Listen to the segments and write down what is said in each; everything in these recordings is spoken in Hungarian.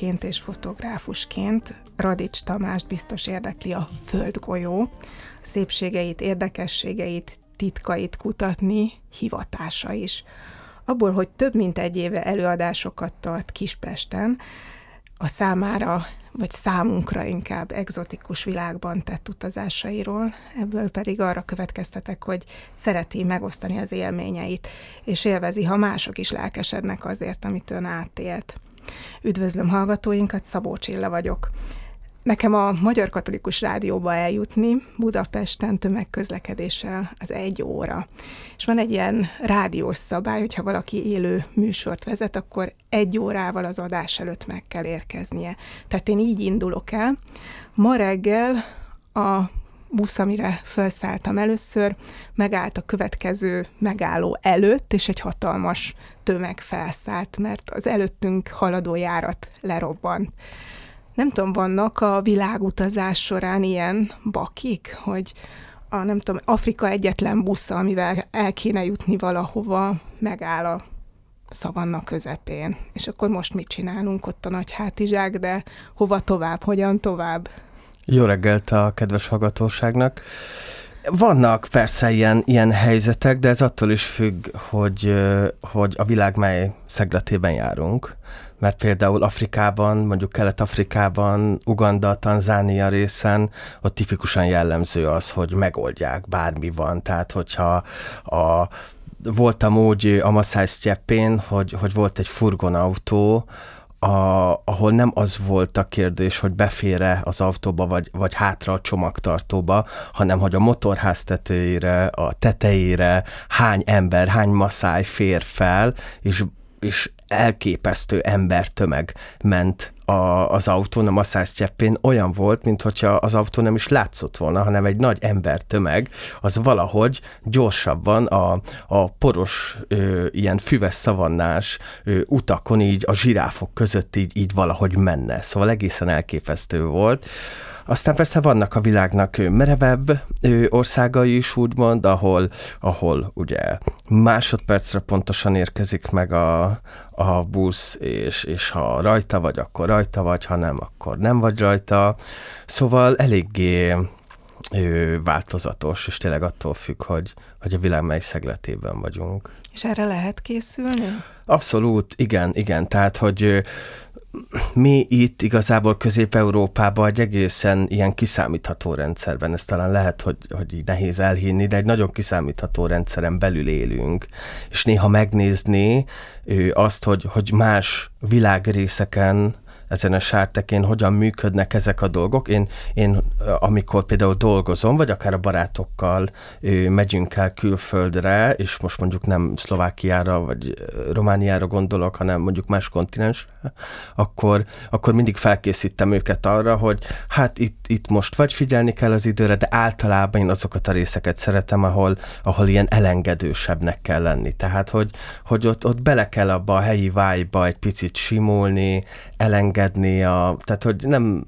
Geológusként és fotográfusként Radics Tamást biztos érdekli a földgolyó, szépségeit, érdekességeit, titkait kutatni hivatása is. Abból, hogy több mint egy éve előadásokat tart Kispesten, a számára, vagy számunkra inkább egzotikus világban tett utazásairól, ebből pedig arra következtetek, hogy szereti megosztani az élményeit, és élvezi, ha mások is lelkesednek azért, amit ön átélt. Üdvözlöm hallgatóinkat, Szabó Csilla vagyok. Nekem a Magyar Katolikus Rádióba eljutni Budapesten tömegközlekedéssel az egy óra. És van egy ilyen rádiós szabály, hogyha valaki élő műsort vezet, akkor egy órával az adás előtt meg kell érkeznie. Tehát én így indulok el. Ma reggel a busz, amire felszálltam először, megállt a következő megálló előtt, és egy hatalmas tömeg felszállt, mert az előttünk haladó járat lerobbant nem tudom, vannak a világutazás során ilyen bakik, hogy a, nem tudom, Afrika egyetlen busza, amivel el kéne jutni valahova, megáll a szavanna közepén. És akkor most mit csinálunk ott a nagy hátizsák, de hova tovább, hogyan tovább? Jó reggelt a kedves hallgatóságnak. Vannak persze ilyen, ilyen helyzetek, de ez attól is függ, hogy, hogy a világ mely szegletében járunk mert például Afrikában, mondjuk Kelet-Afrikában, Uganda, Tanzánia részen, ott tipikusan jellemző az, hogy megoldják, bármi van. Tehát, hogyha a voltam úgy a Sztyeppén, hogy, hogy volt egy furgonautó, a, ahol nem az volt a kérdés, hogy befére az autóba, vagy, vagy hátra a csomagtartóba, hanem hogy a motorház tetejére, a tetejére hány ember, hány maszáj fér fel, és és elképesztő embertömeg ment a, az autón, a masszáz olyan volt, mintha az autó nem is látszott volna, hanem egy nagy embertömeg, az valahogy gyorsabban a, a poros, ö, ilyen füves szavannás ö, utakon így a zsiráfok között így, így valahogy menne. Szóval egészen elképesztő volt. Aztán persze vannak a világnak merevebb országai is, úgymond, ahol, ahol ugye másodpercre pontosan érkezik meg a, a busz, és, és ha rajta vagy, akkor rajta vagy, ha nem, akkor nem vagy rajta. Szóval eléggé változatos, és tényleg attól függ, hogy, hogy a világ mely szegletében vagyunk. És erre lehet készülni? Abszolút, igen, igen. Tehát, hogy mi itt igazából Közép-Európában egy egészen ilyen kiszámítható rendszerben, ez talán lehet, hogy, hogy így nehéz elhinni, de egy nagyon kiszámítható rendszeren belül élünk, és néha megnézni azt, hogy, hogy más világrészeken ezen a sártekén hogyan működnek ezek a dolgok. Én, én amikor például dolgozom, vagy akár a barátokkal megyünk el külföldre, és most mondjuk nem Szlovákiára, vagy Romániára gondolok, hanem mondjuk más kontinensre, akkor, akkor mindig felkészítem őket arra, hogy hát itt, itt most vagy figyelni kell az időre, de általában én azokat a részeket szeretem, ahol, ahol ilyen elengedősebbnek kell lenni. Tehát, hogy, hogy ott, ott bele kell abba a helyi vibe egy picit simulni, elengedni, engedni, a, tehát hogy nem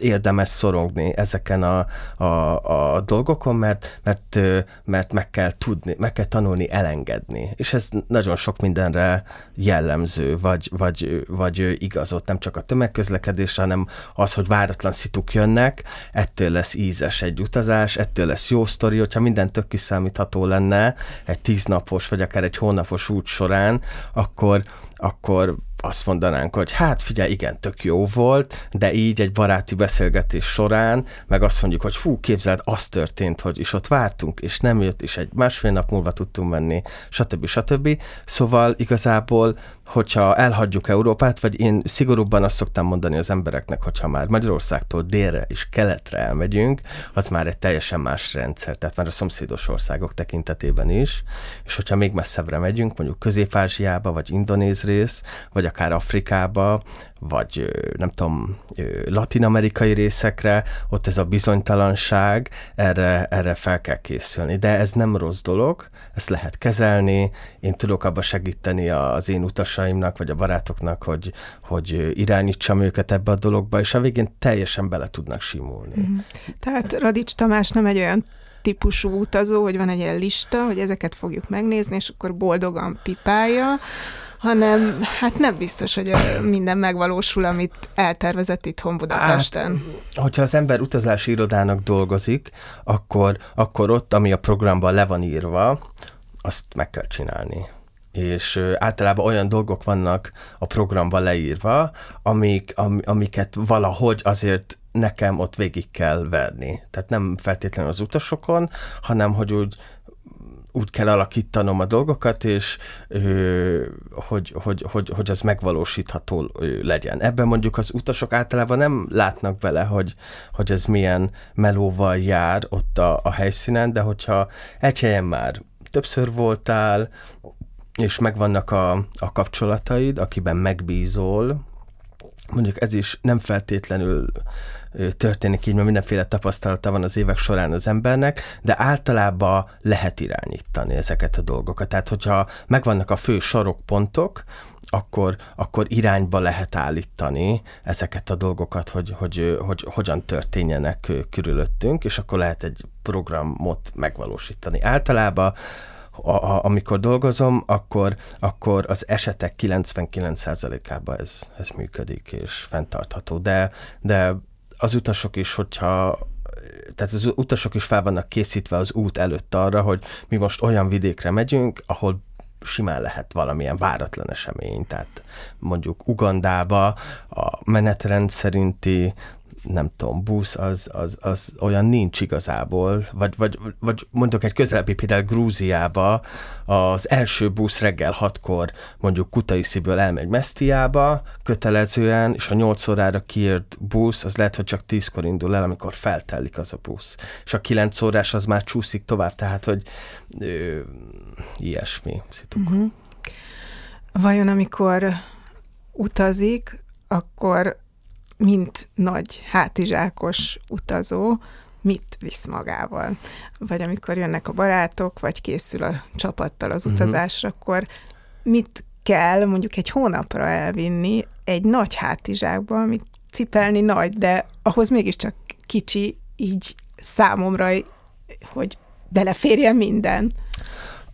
érdemes szorongni ezeken a, a, a dolgokon, mert, mert, mert meg kell tudni, meg kell tanulni elengedni. És ez nagyon sok mindenre jellemző, vagy, vagy, vagy igazot, nem csak a tömegközlekedésre, hanem az, hogy váratlan szituk jönnek, ettől lesz ízes egy utazás, ettől lesz jó sztori, hogyha minden tök kiszámítható lenne egy tíznapos, vagy akár egy hónapos út során, akkor, akkor azt mondanánk, hogy hát figyelj, igen, tök jó volt, de így egy baráti beszélgetés során, meg azt mondjuk, hogy fú, képzeld, az történt, hogy is ott vártunk, és nem jött, és egy másfél nap múlva tudtunk menni, stb. stb. Szóval igazából hogyha elhagyjuk Európát, vagy én szigorúbban azt szoktam mondani az embereknek, hogyha már Magyarországtól délre és keletre elmegyünk, az már egy teljesen más rendszer, tehát már a szomszédos országok tekintetében is, és hogyha még messzebbre megyünk, mondjuk Közép-Ázsiába, vagy Indonéz rész, vagy akár Afrikába, vagy nem tudom, latinamerikai részekre, ott ez a bizonytalanság, erre, erre fel kell készülni. De ez nem rossz dolog, ezt lehet kezelni, én tudok abba segíteni az én utasaimnak, vagy a barátoknak, hogy, hogy irányítsam őket ebbe a dologba, és a végén teljesen bele tudnak simulni. Mm. Tehát Radics Tamás nem egy olyan típusú utazó, hogy van egy ilyen lista, hogy ezeket fogjuk megnézni, és akkor boldogan pipálja, hanem hát nem biztos, hogy minden megvalósul, amit eltervezett itthon Budapesten. Hát, hogyha az ember utazási irodának dolgozik, akkor, akkor ott, ami a programban le van írva, azt meg kell csinálni és általában olyan dolgok vannak a programban leírva, amik, am, amiket valahogy azért nekem ott végig kell verni. Tehát nem feltétlenül az utasokon, hanem hogy úgy úgy kell alakítanom a dolgokat, és hogy, hogy, hogy, hogy az megvalósítható legyen. Ebben mondjuk az utasok általában nem látnak bele, hogy, hogy ez milyen melóval jár ott a, a helyszínen, de hogyha egy helyen már többször voltál, és megvannak a, a kapcsolataid, akiben megbízol, mondjuk ez is nem feltétlenül történik így, mert mindenféle tapasztalata van az évek során az embernek, de általában lehet irányítani ezeket a dolgokat. Tehát, hogyha megvannak a fő sarokpontok, akkor, akkor irányba lehet állítani ezeket a dolgokat, hogy, hogy, hogy hogyan történjenek körülöttünk, és akkor lehet egy programot megvalósítani. Általában a, a, amikor dolgozom, akkor, akkor az esetek 99%-ában ez, ez működik és fenntartható. De, de az utasok is, hogyha tehát az utasok is fel vannak készítve az út előtt arra, hogy mi most olyan vidékre megyünk, ahol simán lehet valamilyen váratlan esemény, tehát mondjuk Ugandába a menetrend szerinti nem tudom, busz, az, az, az olyan nincs igazából, vagy, vagy, vagy mondok egy közelebbi például Grúziába, az első busz reggel hatkor mondjuk Kutaisziből elmegy Mesztiába kötelezően, és a nyolc órára kiírt busz, az lehet, hogy csak tízkor indul el, amikor feltelik az a busz. És a kilenc órás az már csúszik tovább, tehát, hogy ö, ilyesmi szituk. Uh-huh. Vajon amikor utazik, akkor mint nagy hátizsákos utazó, mit visz magával. Vagy amikor jönnek a barátok, vagy készül a csapattal az mhm. utazásra, uh-huh. akkor mit kell mondjuk egy hónapra elvinni egy nagy hátizsákba, amit cipelni nagy, de ahhoz mégiscsak kicsi, így számomra, hogy beleférjen minden.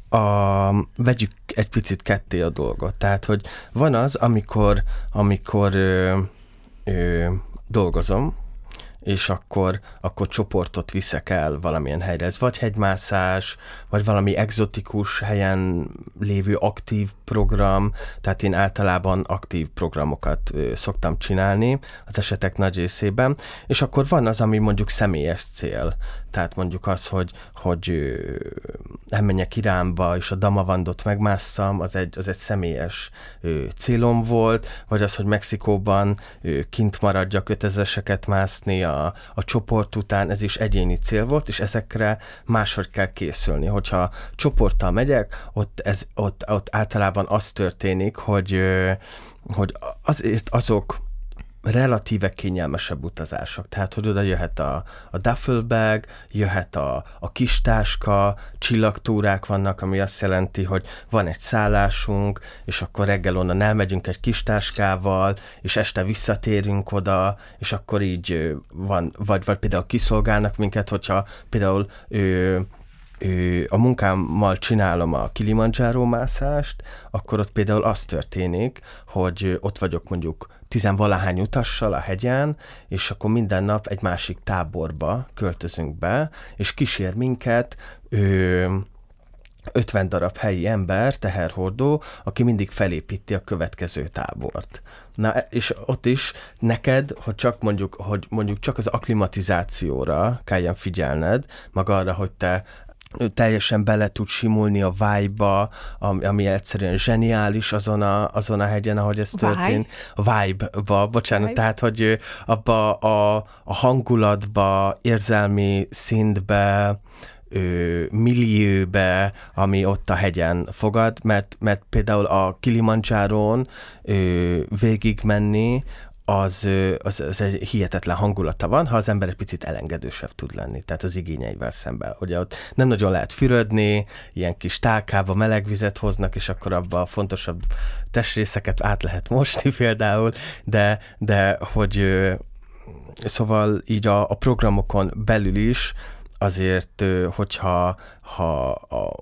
A, vegyük egy picit ketté a dolgot. Tehát, hogy van az, amikor, amikor ö, dolgozom, és akkor, akkor csoportot viszek el valamilyen helyre. Ez vagy hegymászás, vagy valami egzotikus helyen lévő aktív program, tehát én általában aktív programokat ö, szoktam csinálni az esetek nagy részében, és akkor van az, ami mondjuk személyes cél. Tehát mondjuk az, hogy, hogy elmenjek Iránba, és a Damavandot megmásszam, az egy, az egy személyes célom volt, vagy az, hogy Mexikóban kint maradjak ötezreseket mászni a, a csoport után, ez is egyéni cél volt, és ezekre máshogy kell készülni. Hogyha csoporttal megyek, ott, ez, ott, ott általában az történik, hogy, hogy azért azok relatíve kényelmesebb utazások. Tehát, hogy oda jöhet a, a duffelbag, jöhet a, a kistáska, csillagtúrák vannak, ami azt jelenti, hogy van egy szállásunk, és akkor reggel onnan elmegyünk egy kistáskával, és este visszatérünk oda, és akkor így van, vagy, vagy például kiszolgálnak minket, hogyha például ő, a munkámmal csinálom a Kilimanjaro mászást, akkor ott például az történik, hogy ott vagyok mondjuk tizenvalahány utassal a hegyen, és akkor minden nap egy másik táborba költözünk be, és kísér minket ö, 50 darab helyi ember, teherhordó, aki mindig felépíti a következő tábort. Na, és ott is neked, hogy csak mondjuk, hogy mondjuk csak az aklimatizációra kelljen figyelned, meg arra, hogy te teljesen bele tud simulni a vibe-ba, ami, ami egyszerűen zseniális azon a, azon a hegyen, ahogy ez történt. A vibe-ba, bocsánat, vibe. tehát, hogy abba a, a hangulatba, érzelmi szintbe, ö, millióbe, ami ott a hegyen fogad, mert, mert például a Kilimanjáron végig menni, az, az, az egy hihetetlen hangulata van, ha az ember egy picit elengedősebb tud lenni, tehát az igényeivel szemben. Ugye ott nem nagyon lehet fürödni, ilyen kis tálkába meleg vizet hoznak, és akkor abba a fontosabb testrészeket át lehet mosni például, de, de hogy szóval így a, a programokon belül is azért, hogyha ha a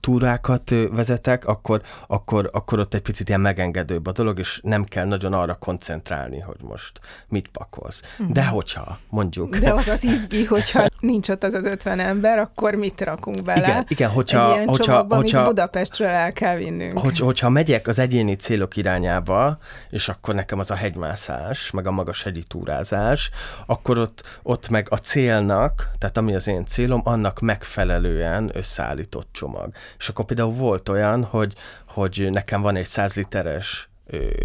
túrákat vezetek, akkor, akkor, akkor ott egy picit ilyen megengedőbb a dolog, és nem kell nagyon arra koncentrálni, hogy most mit pakolsz. Mm. De hogyha, mondjuk... De az az izgi, hogyha nincs ott az az 50 ember, akkor mit rakunk bele? Igen, igen hogyha... Egy ilyen hogyha, csomagban, hogyha, Budapestről el kell vinnünk. Hogy, hogyha megyek az egyéni célok irányába, és akkor nekem az a hegymászás, meg a magas hegyi túrázás, akkor ott, ott meg a célnak, tehát ami az én célom, annak megfelelően összeállított csomag. És akkor például volt olyan, hogy, hogy nekem van egy 100 literes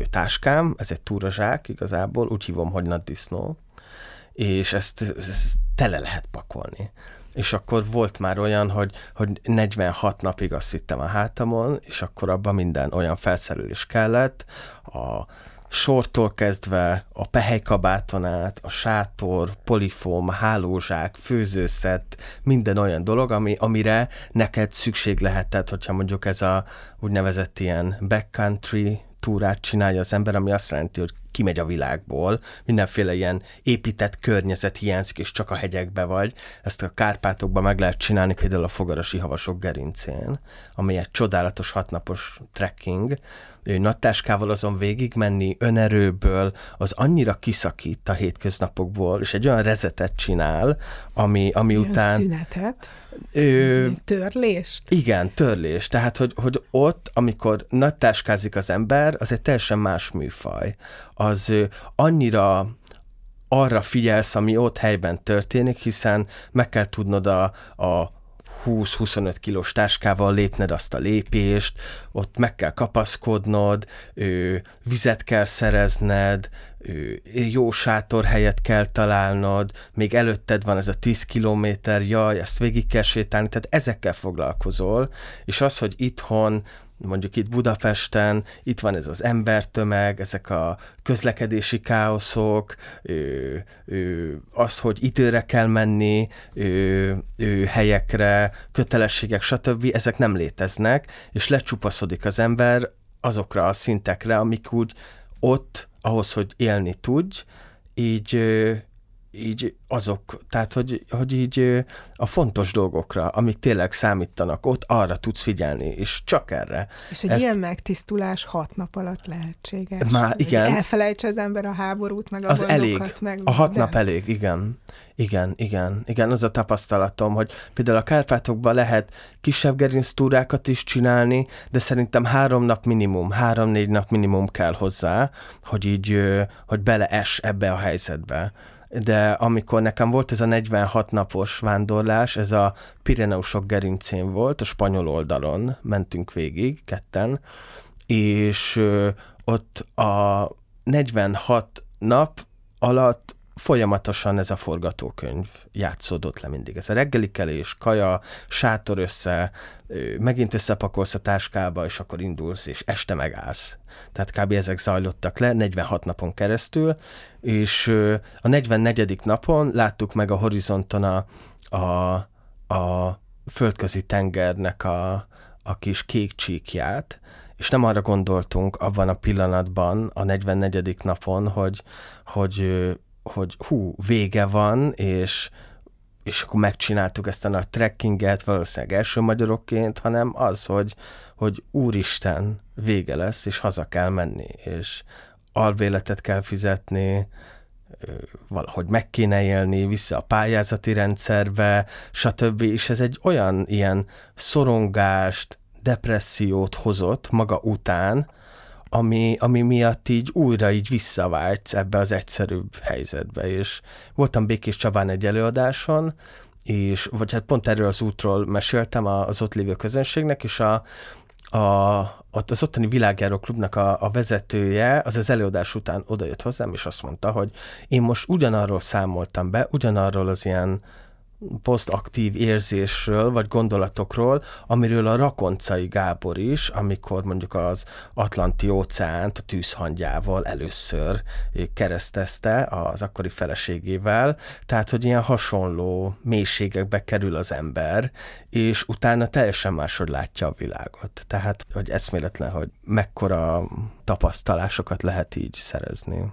táskám, ez egy túrazsák igazából, úgy hívom, hogy nagy disznó, és ezt, ezt tele lehet pakolni. És akkor volt már olyan, hogy, hogy 46 napig azt hittem a hátamon, és akkor abban minden olyan felszerelés kellett, a sortól kezdve a pehelykabáton át, a sátor, polifóm, hálózsák, főzőszett, minden olyan dolog, ami, amire neked szükség lehet, tehát hogyha mondjuk ez a úgynevezett ilyen backcountry túrát csinálja az ember, ami azt jelenti, hogy kimegy a világból, mindenféle ilyen épített környezet hiányzik, és csak a hegyekbe vagy. Ezt a Kárpátokban meg lehet csinálni például a Fogarasi Havasok gerincén, ami egy csodálatos hatnapos trekking. Ő nagy táskával azon végig menni önerőből, az annyira kiszakít a hétköznapokból, és egy olyan rezetet csinál, ami, ami Ilyen után... Szünetet? Ö, Törlést? igen, törlés. Tehát, hogy, hogy ott, amikor nagy táskázik az ember, az egy teljesen más műfaj. Az ö, annyira arra figyelsz, ami ott helyben történik, hiszen meg kell tudnod a, a 20-25 kilós táskával lépned azt a lépést, ott meg kell kapaszkodnod, vizet kell szerezned, jó sátorhelyet kell találnod, még előtted van ez a 10 kilométer, jaj, ezt végig kell sétálni, tehát ezekkel foglalkozol, és az, hogy itthon mondjuk itt Budapesten, itt van ez az embertömeg, ezek a közlekedési káoszok, ő, ő, az, hogy időre kell menni ő, ő, helyekre, kötelességek, stb., ezek nem léteznek, és lecsupaszodik az ember azokra a szintekre, amik úgy ott, ahhoz, hogy élni tudj, így így azok, tehát hogy, hogy így a fontos dolgokra, amik tényleg számítanak, ott arra tudsz figyelni, és csak erre. És egy Ezt... ilyen megtisztulás hat nap alatt lehetséges. Már igen. Hogy elfelejtse az ember a háborút, meg a Az elég. Meg a hat nap elég, igen. Igen, igen, igen, az a tapasztalatom, hogy például a Kárpátokban lehet kisebb gerinctúrákat is csinálni, de szerintem három nap minimum, három-négy nap minimum kell hozzá, hogy így, hogy belees ebbe a helyzetbe de amikor nekem volt ez a 46 napos vándorlás, ez a Pireneusok gerincén volt, a spanyol oldalon mentünk végig, ketten, és ott a 46 nap alatt folyamatosan ez a forgatókönyv játszódott le mindig. Ez a reggelikelés, kaja, sátor össze, megint összepakolsz a táskába, és akkor indulsz, és este megállsz. Tehát kb. ezek zajlottak le 46 napon keresztül, és a 44. napon láttuk meg a horizonton a, a, a földközi tengernek a, a kis kék csíkját, és nem arra gondoltunk abban a pillanatban, a 44. napon, hogy, hogy hogy hú, vége van, és, és akkor megcsináltuk ezt a nagy trekkinget, valószínűleg első magyarokként, hanem az, hogy, hogy úristen, vége lesz, és haza kell menni, és alvéletet kell fizetni, valahogy meg kéne élni, vissza a pályázati rendszerbe, stb. És ez egy olyan ilyen szorongást, depressziót hozott maga után, ami, ami miatt így újra így visszavágysz ebbe az egyszerűbb helyzetbe, és voltam Békés Csabán egy előadáson, és, vagy hát pont erről az útról meséltem az ott lévő közönségnek, és a, a, az ottani világjáró klubnak a, a vezetője az az előadás után odajött hozzám, és azt mondta, hogy én most ugyanarról számoltam be, ugyanarról az ilyen posztaktív érzésről, vagy gondolatokról, amiről a Rakoncai Gábor is, amikor mondjuk az Atlanti óceánt a tűzhangyával először keresztezte az akkori feleségével, tehát, hogy ilyen hasonló mélységekbe kerül az ember, és utána teljesen máshogy látja a világot. Tehát, hogy eszméletlen, hogy mekkora tapasztalásokat lehet így szerezni.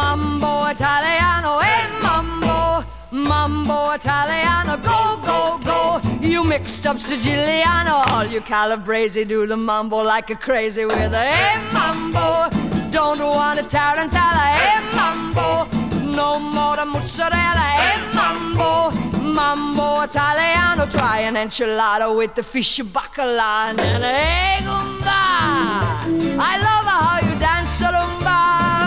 Mambo Italiano, hey mambo, mambo Italiano, go, go, go. You mixed up Siciliano, all you Calabrese do the mambo like a crazy with a hey mambo. Don't want a tarantella, hey mambo. No more the mozzarella, hey mambo. Mambo Italiano, try an enchilada with the fish bacala and hey gumba. I love how you dance rumba.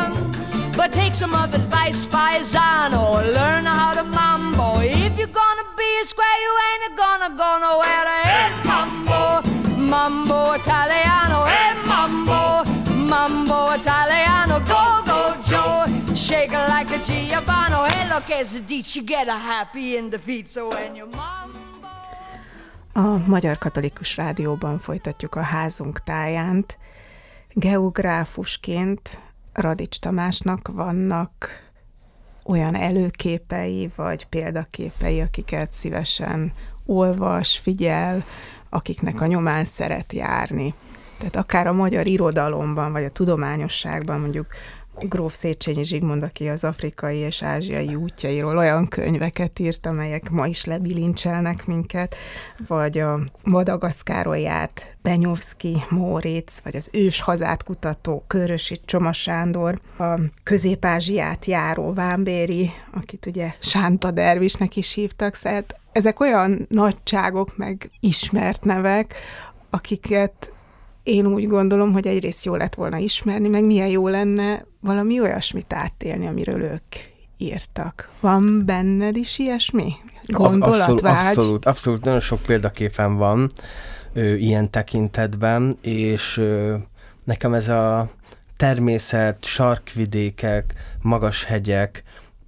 But take some of advice, paisano. Learn how to mambo. If you're gonna be a square, you ain't gonna go nowhere. Hey, mambo, mambo Italiano. Hey, mambo, mambo Italiano. Go, go, Joe. Shake it like a Giovanni. Hey, look, as a ditch, you get a happy in the feet. So when you mambo. A Magyar Katolikus Rádióban folytatjuk a házunk tájánt. Geográfusként Radics Tamásnak vannak olyan előképei, vagy példaképei, akiket szívesen olvas, figyel, akiknek a nyomán szeret járni. Tehát akár a magyar irodalomban, vagy a tudományosságban mondjuk Gróf Széchenyi Zsigmond, aki az afrikai és ázsiai útjairól olyan könyveket írt, amelyek ma is lebilincselnek minket, vagy a Madagaszkáról járt Benyovszki, Móricz, vagy az ős hazát kutató Körösi Csoma Sándor, a Közép-Ázsiát járó Vámbéri, akit ugye Sánta Dervisnek is hívtak, szóval ezek olyan nagyságok, meg ismert nevek, akiket én úgy gondolom, hogy egyrészt jó lett volna ismerni, meg milyen jó lenne valami olyasmit átélni, amiről ők írtak. Van benned is ilyesmi? Gondolatvágy? Abszolút, abszolút, abszolút nagyon sok példaképen van ö, ilyen tekintetben, és ö, nekem ez a természet, sarkvidékek, magas hegyek,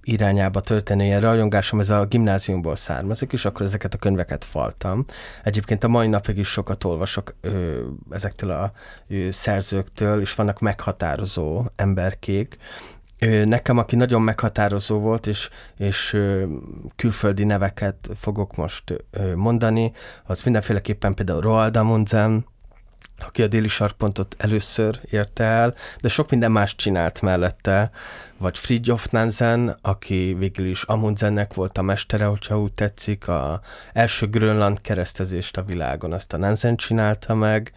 irányába történő ilyen rajongásom, ez a gimnáziumból származik, és akkor ezeket a könyveket faltam. Egyébként a mai napig is sokat olvasok ö, ezektől a ö, szerzőktől, és vannak meghatározó emberkék, Nekem, aki nagyon meghatározó volt, és, és külföldi neveket fogok most mondani, az mindenféleképpen például Roald Amundsen, aki a déli sarkpontot először érte el, de sok minden más csinált mellette, vagy Fridtjof Nansen, aki végül is Amundsennek volt a mestere, hogyha úgy tetszik, a első Grönland keresztezést a világon, azt a Nansen csinálta meg,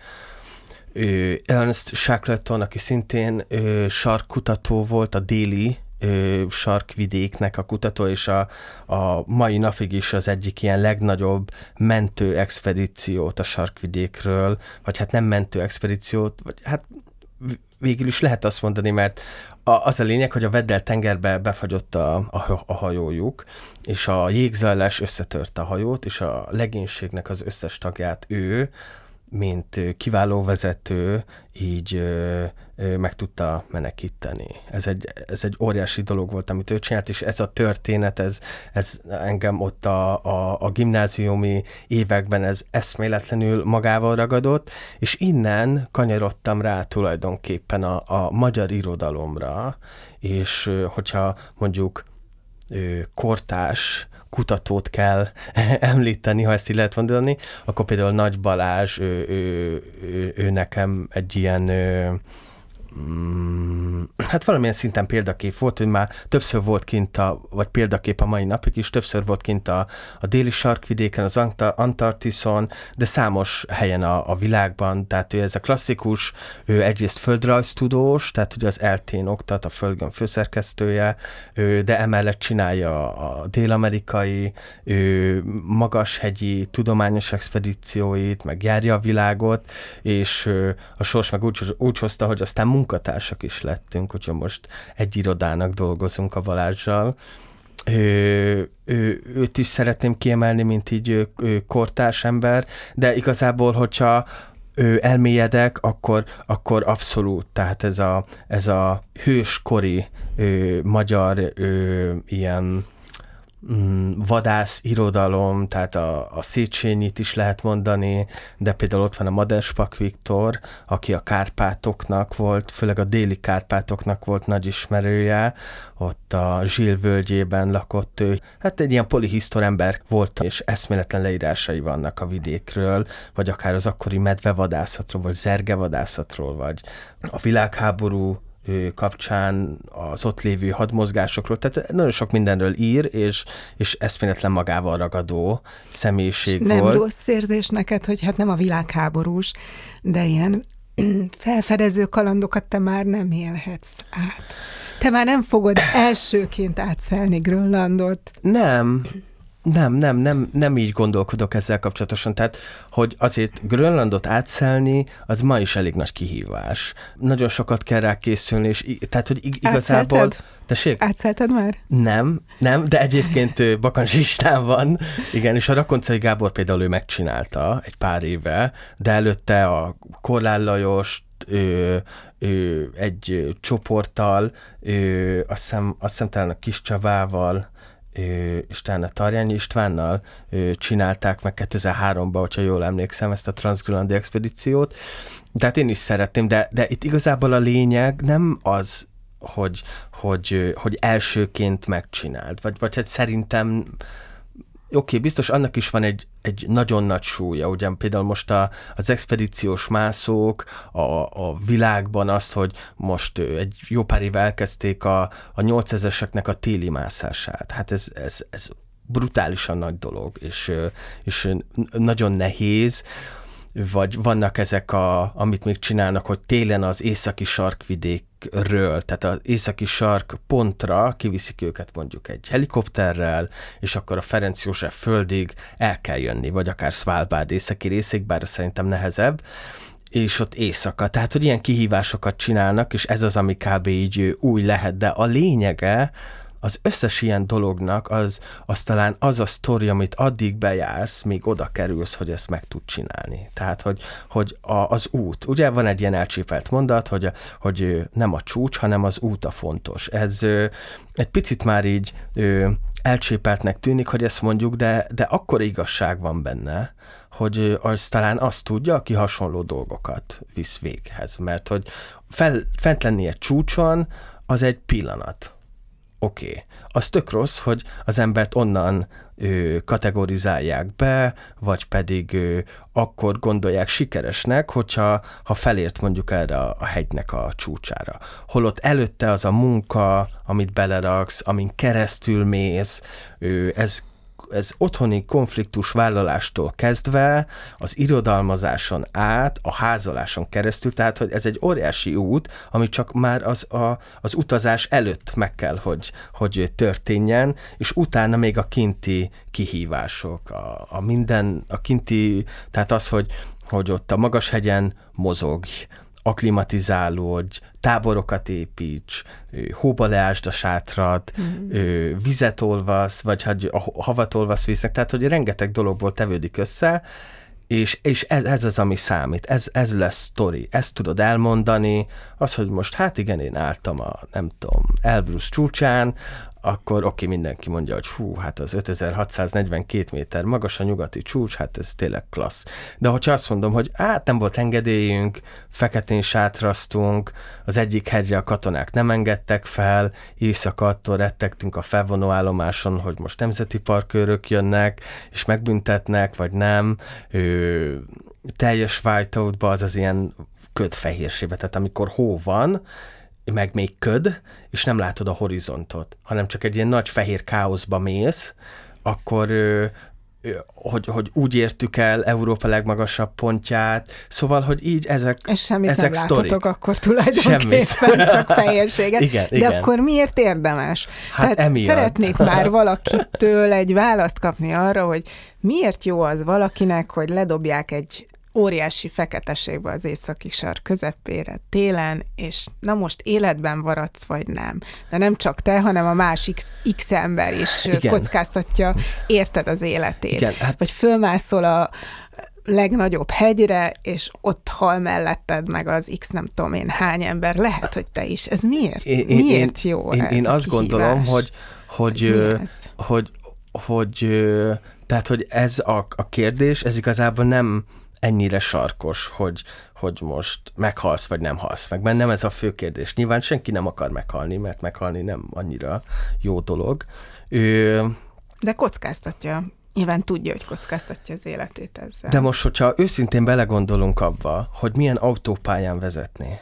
Ernst Shackleton, aki szintén sarkkutató volt a déli ö, sarkvidéknek a kutató, és a, a mai napig is az egyik ilyen legnagyobb mentő expedíciót a sarkvidékről, vagy hát nem mentő expedíciót, vagy hát végül is lehet azt mondani, mert a, az a lényeg, hogy a Veddel tengerbe befagyott a, a, a hajójuk, és a jégzajlás összetörte a hajót, és a legénységnek az összes tagját ő mint kiváló vezető így meg tudta menekíteni. Ez egy, ez egy óriási dolog volt, amit ő csinált, és ez a történet, ez, ez engem ott a, a, a gimnáziumi években ez eszméletlenül magával ragadott, és innen kanyarodtam rá tulajdonképpen a, a magyar irodalomra, és hogyha mondjuk kortás kutatót kell említeni, ha ezt így lehet mondani, akkor például Nagy Balázs, ő, ő, ő, ő nekem egy ilyen Mm, hát valamilyen szinten példakép volt, hogy már többször volt kint a, vagy példakép a mai napig is, többször volt kint a, a déli sarkvidéken, az Antarktiszon, de számos helyen a, a világban, tehát ő ez a klasszikus, ő egyrészt földrajztudós, tehát ugye az eltén oktat, a Földgön főszerkesztője, ő, de emellett csinálja a dél-amerikai, ő magashegyi tudományos expedícióit, meg járja a világot, és a sors meg úgy, úgy hozta, hogy aztán munkatársak is lettünk, hogyha most egy irodának dolgozunk a Balázsjal. Ő, ő, őt is szeretném kiemelni, mint így ő, ő kortárs ember, de igazából, hogyha ö, elmélyedek, akkor, akkor abszolút, tehát ez a, ez a hőskori ö, magyar ö, ilyen vadász irodalom, tehát a, a Széchenyit is lehet mondani, de például ott van a Maderspak Viktor, aki a Kárpátoknak volt, főleg a déli Kárpátoknak volt nagy ismerője, ott a Zsil völgyében lakott ő. Hát egy ilyen polihisztor ember volt, és eszméletlen leírásai vannak a vidékről, vagy akár az akkori medvevadászatról, vagy zergevadászatról, vagy a világháború kapcsán az ott lévő hadmozgásokról, tehát nagyon sok mindenről ír, és, és eszméletlen magával ragadó személyiség nem volt. Nem rossz érzés neked, hogy hát nem a világháborús, de ilyen felfedező kalandokat te már nem élhetsz át. Te már nem fogod elsőként átszelni Grönlandot. Nem, nem, nem, nem, nem így gondolkodok ezzel kapcsolatosan. Tehát, hogy azért Grönlandot átszelni, az ma is elég nagy kihívás. Nagyon sokat kell rá készülni, és tehát, hogy igazából... Átszelted? Tessék? Átszelted már? Nem, nem, de egyébként Bakancsistán van. Igen, és a Rakoncai Gábor például ő megcsinálta egy pár éve, de előtte a Korlál Lajos, ő, ő, egy csoporttal, ő, azt, hiszem, azt hiszem talán a Kis Csabával, és Tarjányi Istvánnal csinálták meg 2003-ban, hogyha jól emlékszem, ezt a Transgrönlandi expedíciót. Tehát én is szeretném, de, de itt igazából a lényeg nem az, hogy, hogy, hogy elsőként megcsinált, vagy, vagy hát szerintem Oké, okay, biztos annak is van egy, egy nagyon nagy súlya, ugye például most a, az expedíciós mászók a, a világban azt, hogy most egy jó pár éve elkezdték a, a 8000-eseknek a téli mászását. Hát ez, ez, ez brutálisan nagy dolog, és, és nagyon nehéz, vagy vannak ezek, a, amit még csinálnak, hogy télen az északi sarkvidékről, tehát az északi sark pontra kiviszik őket mondjuk egy helikopterrel, és akkor a Ferenc József földig el kell jönni, vagy akár Svalbard északi részig, bár szerintem nehezebb, és ott éjszaka. Tehát, hogy ilyen kihívásokat csinálnak, és ez az, ami kb. így új lehet, de a lényege, az összes ilyen dolognak az, az talán az a sztori, amit addig bejársz, míg oda kerülsz, hogy ezt meg tud csinálni. Tehát, hogy, hogy a, az út. Ugye van egy ilyen elcsépelt mondat, hogy, hogy nem a csúcs, hanem az út a fontos. Ez egy picit már így elcsépeltnek tűnik, hogy ezt mondjuk, de, de akkor igazság van benne, hogy az talán azt tudja, aki hasonló dolgokat visz véghez. Mert hogy fel, fent lenni egy csúcson, az egy pillanat oké. Okay. Az tök rossz, hogy az embert onnan ö, kategorizálják be, vagy pedig ö, akkor gondolják sikeresnek, hogyha ha felért mondjuk erre a, a hegynek a csúcsára. Holott előtte az a munka, amit beleraksz, amin keresztül mész, ö, ez ez otthoni konfliktus vállalástól kezdve az irodalmazáson át, a házaláson keresztül, tehát hogy ez egy óriási út, ami csak már az, a, az utazás előtt meg kell, hogy, hogy történjen, és utána még a kinti kihívások, a, a minden, a kinti, tehát az, hogy, hogy ott a magas hegyen mozogj, aklimatizálódj, táborokat építs, hóba leásd a sátrat, mm. vizet olvasz, vagy hogy a havat olvasz víznek, tehát hogy rengeteg dologból tevődik össze, és, és ez, ez az, ami számít, ez, ez lesz sztori, ezt tudod elmondani, az, hogy most hát igen, én álltam a, nem tudom, Elbrus csúcsán, akkor oké, mindenki mondja, hogy hú, hát az 5642 méter magas a nyugati csúcs, hát ez tényleg klassz. De hogyha azt mondom, hogy hát nem volt engedélyünk, feketén sátraztunk, az egyik hegyre a katonák nem engedtek fel, éjszaka attól rettegtünk a felvonóállomáson, hogy most nemzeti parkőrök jönnek, és megbüntetnek, vagy nem. Ő, teljes whiteoutba az az ilyen ködfehérsébe, tehát amikor hó van, meg még köd, és nem látod a horizontot, hanem csak egy ilyen nagy fehér káoszba mész, akkor hogy, hogy úgy értük el Európa legmagasabb pontját, szóval, hogy így ezek És semmit ezek nem sztorik. látotok akkor tulajdonképpen, semmit. csak fehérséget. Igen, De igen. akkor miért érdemes? Hát Tehát emiatt. szeretnék már valakitől egy választ kapni arra, hogy miért jó az valakinek, hogy ledobják egy óriási feketeségbe az északi sar közepére télen, és na most életben maradsz, vagy nem. De nem csak te, hanem a másik X ember is Igen. kockáztatja, érted az életét. Igen, hát... Vagy fölmászol a legnagyobb hegyre, és ott hal melletted meg az x nem tudom én hány ember. Lehet, hogy te is. Ez miért, én, miért én, jó Én, ez én azt kihívás? gondolom, hogy, hogy, ez? hogy, hogy, ö, tehát, hogy ez a, a kérdés, ez igazából nem ennyire sarkos, hogy, hogy most meghalsz, vagy nem halsz meg. Mert nem ez a fő kérdés. Nyilván senki nem akar meghalni, mert meghalni nem annyira jó dolog. Ö, De kockáztatja. Nyilván tudja, hogy kockáztatja az életét ezzel. De most, hogyha őszintén belegondolunk abba, hogy milyen autópályán vezetni,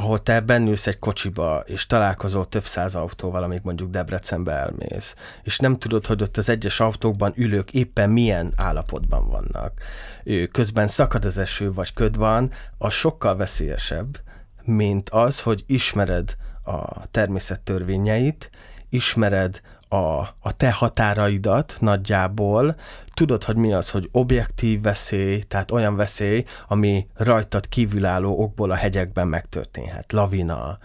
ahol te bennülsz egy kocsiba, és találkozol több száz autóval, amíg mondjuk Debrecenbe elmész, és nem tudod, hogy ott az egyes autókban ülők éppen milyen állapotban vannak. Közben szakad az eső, vagy köd van, az sokkal veszélyesebb, mint az, hogy ismered a természet törvényeit, ismered a, a te határaidat nagyjából, tudod, hogy mi az, hogy objektív veszély, tehát olyan veszély, ami rajtad kívülálló okból a hegyekben megtörténhet. Lavina,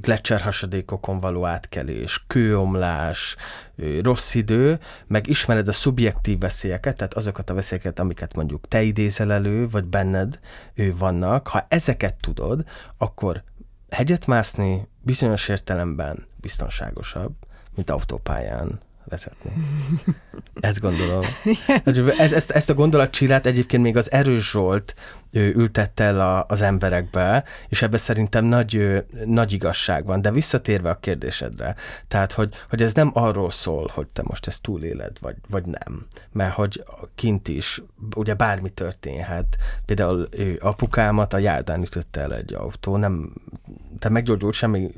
gletszerhasadékokon való átkelés, kőomlás, rossz idő, meg ismered a szubjektív veszélyeket, tehát azokat a veszélyeket, amiket mondjuk te idézel elő, vagy benned ő vannak. Ha ezeket tudod, akkor hegyet mászni bizonyos értelemben biztonságosabb, mint autópályán vezetni. Ezt gondolom. Ez, ezt, ezt a gondolatcsírát egyébként még az Erős Zsolt ültette el a, az emberekbe, és ebben szerintem nagy, nagy igazság van. De visszatérve a kérdésedre, tehát, hogy, hogy ez nem arról szól, hogy te most ezt túléled, vagy, vagy nem. Mert hogy kint is, ugye bármi történhet. Például ő, apukámat a járdán ütötte el egy autó, nem, te meggyógyult semmi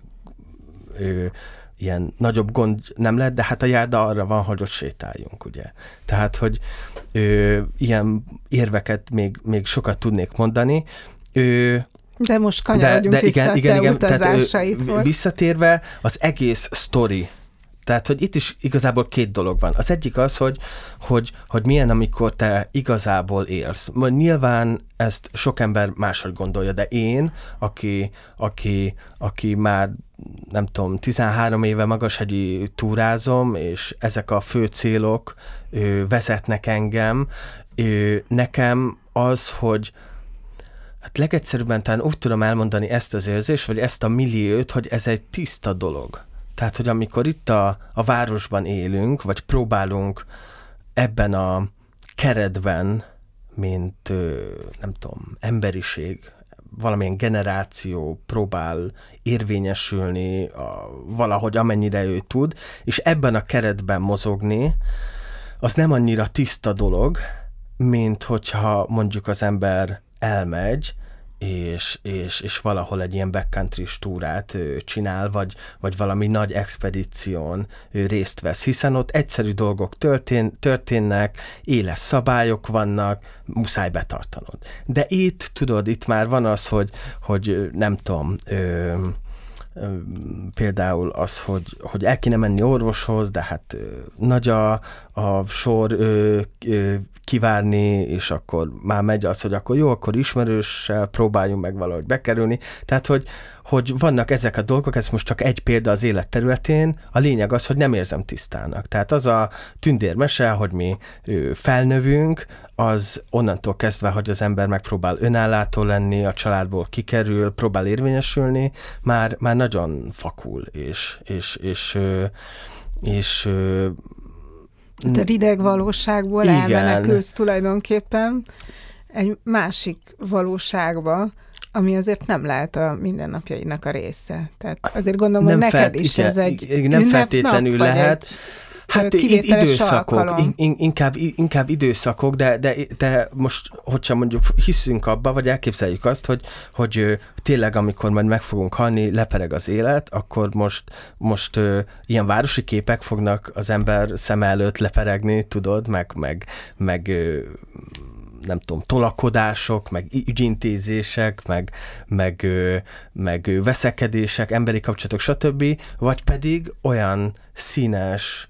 ő, ilyen nagyobb gond nem lett, de hát a járda arra van, hogy ott sétáljunk, ugye. Tehát, hogy ö, ilyen érveket még, még sokat tudnék mondani. Ö, De most kanyarodjunk de, de vissza igen, igen, igen, tehát, ö, visszatérve, az egész sztori, tehát, hogy itt is igazából két dolog van. Az egyik az, hogy, hogy, hogy milyen, amikor te igazából élsz. Majd nyilván ezt sok ember máshogy gondolja, de én, aki, aki, aki már nem tudom, 13 éve magashegyi túrázom, és ezek a fő célok ö, vezetnek engem, ö, nekem az, hogy hát legegyszerűbben talán úgy tudom elmondani ezt az érzést, vagy ezt a milliót, hogy ez egy tiszta dolog. Tehát, hogy amikor itt a, a városban élünk, vagy próbálunk ebben a keretben, mint ö, nem tudom, emberiség, valamilyen generáció próbál érvényesülni a, valahogy amennyire ő tud, és ebben a keretben mozogni, az nem annyira tiszta dolog, mint hogyha mondjuk az ember elmegy, és, és, és valahol egy ilyen backcountry túrát csinál, vagy, vagy valami nagy expedíción részt vesz, hiszen ott egyszerű dolgok történ, történnek, éles szabályok vannak, muszáj betartanod. De itt, tudod, itt már van az, hogy, hogy nem tudom, ö, például az, hogy, hogy el kéne menni orvoshoz, de hát nagy a, a sor ö, ö, kivárni, és akkor már megy az, hogy akkor jó, akkor ismerőssel próbáljunk meg valahogy bekerülni. Tehát, hogy, hogy vannak ezek a dolgok, ez most csak egy példa az élet területén, a lényeg az, hogy nem érzem tisztának. Tehát az a tündérmese, hogy mi felnövünk, az onnantól kezdve, hogy az ember megpróbál önállátó lenni, a családból kikerül, próbál érvényesülni, már, már nagyon fakul, és, és, és, és a rideg valóságból Igen. elmenekülsz tulajdonképpen egy másik valóságba, ami azért nem lehet a mindennapjainak a része. Tehát azért gondolom, hogy neked felt- is igen, ez egy nem feltétlenül lehet. egy Hát időszakok, alkalom. in, in, inkább, inkább időszakok, de, de, de most, hogyha mondjuk hiszünk abba, vagy elképzeljük azt, hogy, hogy tényleg, amikor majd meg fogunk halni, lepereg az élet, akkor most, most ö, ilyen városi képek fognak az ember szem előtt leperegni, tudod, meg, meg, meg ö, nem tudom, tolakodások, meg ügyintézések, meg, meg, meg veszekedések, emberi kapcsolatok, stb., vagy pedig olyan színes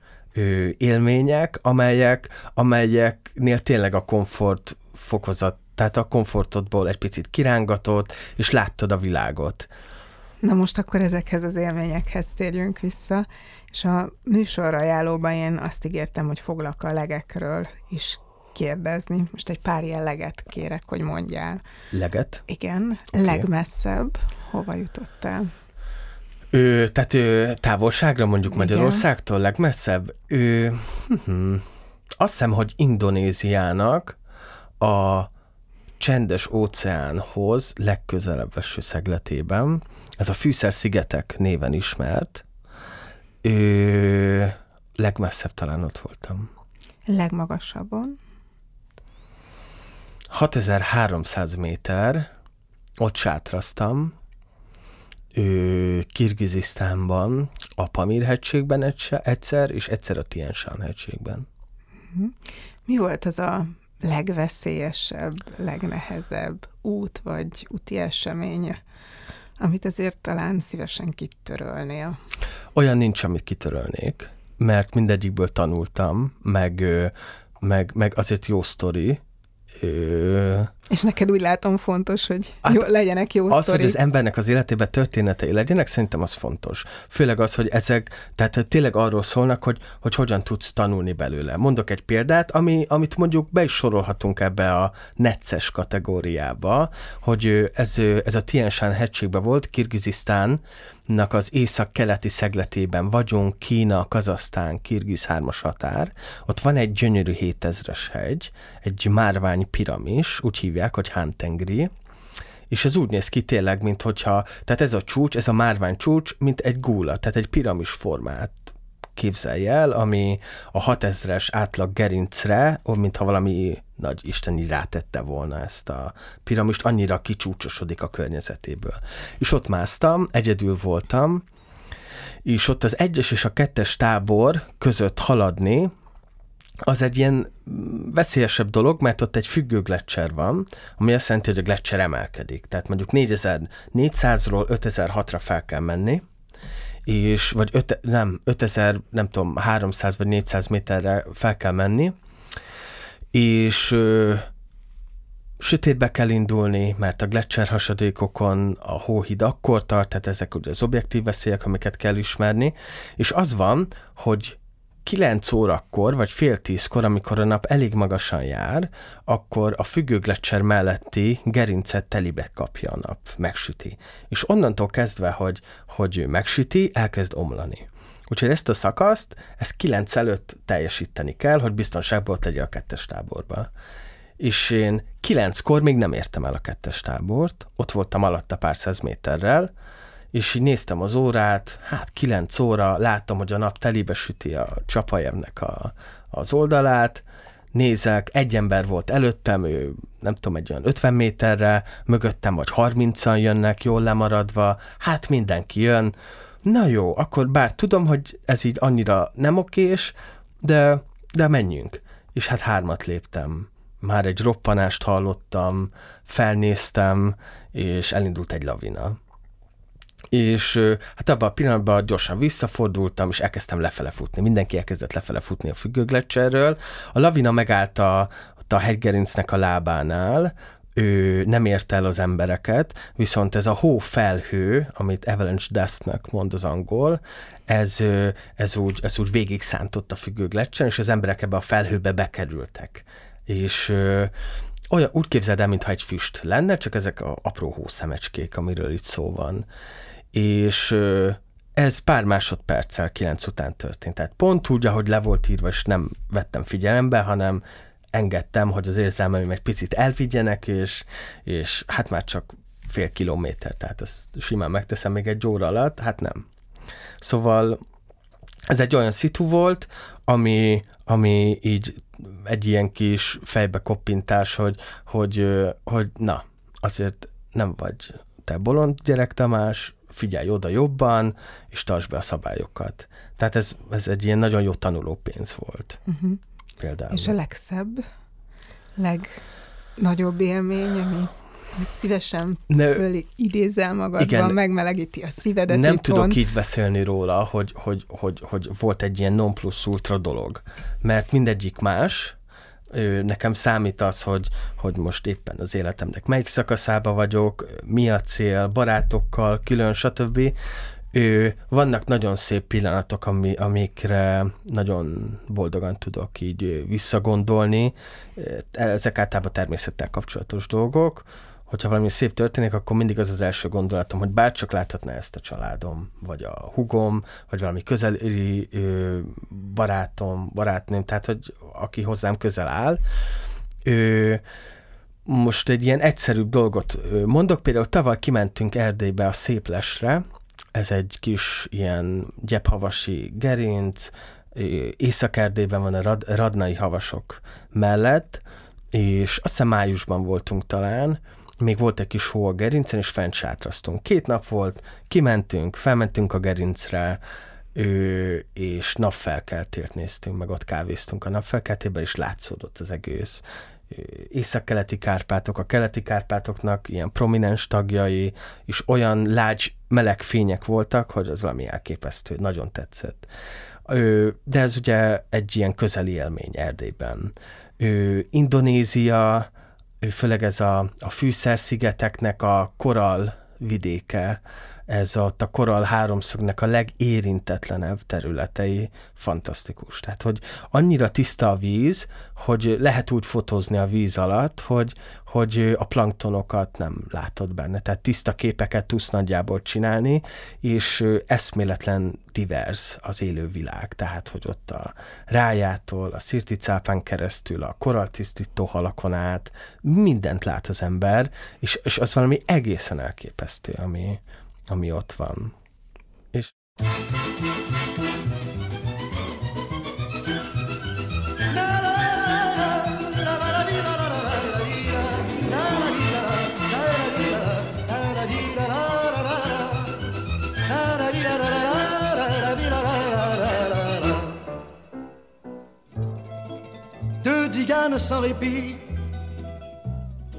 élmények, amelyek, amelyeknél tényleg a komfort fokozat, tehát a komfortodból egy picit kirángatott, és láttad a világot. Na most akkor ezekhez az élményekhez térjünk vissza, és a műsor ajánlóban én azt ígértem, hogy foglak a legekről is kérdezni. Most egy pár ilyen leget kérek, hogy mondjál. Leget? Igen, okay. legmesszebb. Hova jutottál? Ő, tehát ő, távolságra mondjuk Igen. Magyarországtól legmesszebb? Ő, hm, azt hiszem, hogy Indonéziának a csendes óceánhoz legközelebb eső szegletében, ez a Fűszer-szigetek néven ismert, ő, legmesszebb talán ott voltam. Legmagasabban? 6300 méter, ott sátraztam, Kirgizisztánban, a Pamir hegységben egyszer, és egyszer a Tienshan hegységben. Mhm. Mi volt az a legveszélyesebb, legnehezebb út vagy úti esemény, amit azért talán szívesen kitörölnél? Olyan nincs, amit kitörölnék, mert mindegyikből tanultam, meg, meg, meg azért jó sztori, Ö... És neked úgy látom fontos, hogy hát jó, legyenek jó Az, sztorik. hogy az embernek az életében történetei legyenek, szerintem az fontos. Főleg az, hogy ezek, tehát tényleg arról szólnak, hogy, hogy hogyan tudsz tanulni belőle. Mondok egy példát, ami, amit mondjuk be is sorolhatunk ebbe a necces kategóriába, hogy ez, ez a Tienshan hegységben volt, Kirgizisztán, nak az észak-keleti szegletében vagyunk, Kína, Kazasztán, Kirgiz hármas határ. Ott van egy gyönyörű 7000-es hegy, egy márvány piramis, úgy hívják, hogy Hántengri, és ez úgy néz ki tényleg, mint hogyha, tehát ez a csúcs, ez a márvány csúcs, mint egy gúla, tehát egy piramis formát képzelj el, ami a 6000-es átlag gerincre, mintha valami nagy Isten így rátette volna ezt a piramist, annyira kicsúcsosodik a környezetéből. És ott másztam, egyedül voltam, és ott az egyes és a kettes tábor között haladni, az egy ilyen veszélyesebb dolog, mert ott egy függő gletszer van, ami azt jelenti, hogy a gletszer emelkedik. Tehát mondjuk 4400-ról 5006-ra fel kell menni, és vagy öt, nem, 5000, nem tudom, 300 vagy 400 méterre fel kell menni, és ö, sötétbe kell indulni, mert a gletszer hasadékokon a hóhíd akkor tart, tehát ezek ugye az objektív veszélyek, amiket kell ismerni, és az van, hogy 9 órakor, vagy fél tízkor, amikor a nap elég magasan jár, akkor a függőglecser melletti gerincet telibe kapja a nap, megsüti. És onnantól kezdve, hogy, hogy megsüti, elkezd omlani. Úgyhogy ezt a szakaszt, ezt 9 előtt teljesíteni kell, hogy biztonságból tegye a kettes táborba. És én kilenckor még nem értem el a kettes tábort, ott voltam alatta pár száz méterrel, és így néztem az órát, hát kilenc óra, láttam, hogy a nap telibe süti a Csapajevnek a, az oldalát, nézek, egy ember volt előttem, ő nem tudom, egy olyan 50 méterre, mögöttem vagy 30-an jönnek, jól lemaradva, hát mindenki jön, na jó, akkor bár tudom, hogy ez így annyira nem okés, de, de menjünk. És hát hármat léptem. Már egy roppanást hallottam, felnéztem, és elindult egy lavina és hát abban a pillanatban gyorsan visszafordultam, és elkezdtem lefele futni. Mindenki elkezdett lefele futni a függőglecserről. A lavina megállt a, a hegygerincnek a lábánál, ő nem ért el az embereket, viszont ez a hófelhő, amit avalanche dustnak mond az angol, ez, ez, úgy, ez úgy végig szántott a függőglecsen, és az emberek ebbe a felhőbe bekerültek. És olyan úgy képzeld el, mintha egy füst lenne, csak ezek a apró hószemecskék, amiről itt szó van és ez pár másodperccel kilenc után történt. Tehát pont úgy, ahogy le volt írva, és nem vettem figyelembe, hanem engedtem, hogy az érzelmeim egy picit elvigyenek, és, és hát már csak fél kilométer, tehát ezt simán megteszem még egy óra alatt, hát nem. Szóval ez egy olyan szitu volt, ami, ami így egy ilyen kis fejbe koppintás, hogy, hogy, hogy na, azért nem vagy te bolond gyerek Tamás, figyelj oda jobban, és tartsd be a szabályokat. Tehát ez, ez egy ilyen nagyon jó tanuló pénz volt. Uh-huh. Például. És a legszebb, legnagyobb élmény, ami amit szívesen ne, idézel magadban, igen, megmelegíti a szívedet. Nem itthon. tudok így beszélni róla, hogy, hogy, hogy, hogy volt egy ilyen non plus ultra dolog, mert mindegyik más, nekem számít az, hogy, hogy most éppen az életemnek melyik szakaszába vagyok, mi a cél, barátokkal, külön, stb. ő, vannak nagyon szép pillanatok, ami, amikre nagyon boldogan tudok így visszagondolni. Ezek általában természettel kapcsolatos dolgok. Hogyha valami szép történik, akkor mindig az az első gondolatom, hogy bárcsak láthatná ezt a családom, vagy a hugom, vagy valami közeli barátom, barátnőm, tehát hogy aki hozzám közel áll. Ő, most egy ilyen egyszerűbb dolgot mondok, például tavaly kimentünk Erdélybe a Széplesre, ez egy kis ilyen gyephavasi gerinc, Észak-Erdélyben van a rad, radnai havasok mellett, és azt hiszem májusban voltunk talán, még volt egy kis hó a gerincen, és fent sátraztunk. Két nap volt, kimentünk, felmentünk a gerincre, ő, és napfelkeltért néztünk, meg ott kávéztunk a napfelkeltében, és látszódott az egész észak-keleti Kárpátok, a keleti Kárpátoknak ilyen prominens tagjai, és olyan lágy meleg fények voltak, hogy az valami elképesztő, nagyon tetszett. De ez ugye egy ilyen közeli élmény Erdélyben. Indonézia, főleg ez a, a fűszerszigeteknek a koral vidéke, ez ott a koral háromszögnek a legérintetlenebb területei fantasztikus. Tehát, hogy annyira tiszta a víz, hogy lehet úgy fotózni a víz alatt, hogy, hogy a planktonokat nem látod benne. Tehát tiszta képeket tudsz nagyjából csinálni, és eszméletlen divers az élő világ. Tehát, hogy ott a rájától, a szirticápán keresztül, a koraltisztító halakon át, mindent lát az ember, és, és az valami egészen elképesztő, ami, ami ott van. Deux diganes sans répit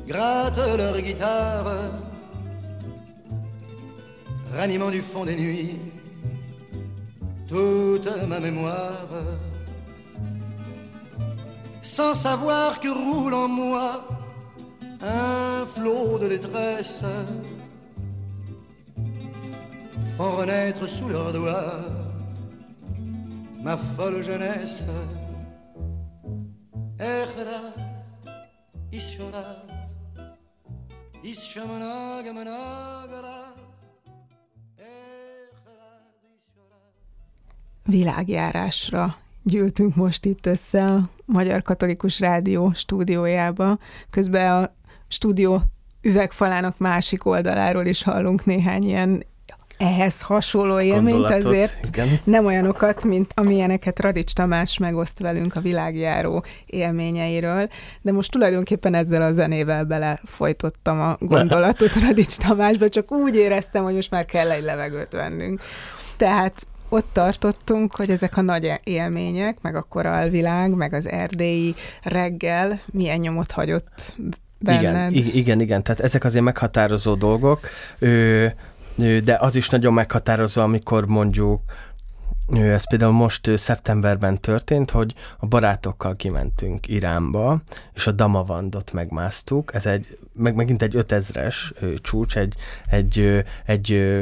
grattent leur guitare ranimant du fond des nuits toute ma mémoire, sans savoir que roule en moi un flot de détresse, font renaître sous leurs doigts ma folle jeunesse. Világjárásra gyűltünk most itt össze a Magyar Katolikus Rádió stúdiójába. Közben a stúdió üvegfalának másik oldaláról is hallunk néhány ilyen ehhez hasonló élményt, azért igen. nem olyanokat, mint amilyeneket Radics Tamás megoszt velünk a világjáró élményeiről, de most tulajdonképpen ezzel a zenével belefolytottam a gondolatot Radics Tamásba, csak úgy éreztem, hogy most már kell egy levegőt vennünk. Tehát ott tartottunk, hogy ezek a nagy élmények, meg a koralvilág, meg az erdélyi reggel milyen nyomot hagyott benned. Igen, igen, igen, tehát ezek azért meghatározó dolgok, de az is nagyon meghatározó, amikor mondjuk ez például most szeptemberben történt, hogy a barátokkal kimentünk Iránba, és a Damavandot megmásztuk. Ez egy, meg, megint egy 5000-es csúcs, egy, egy, egy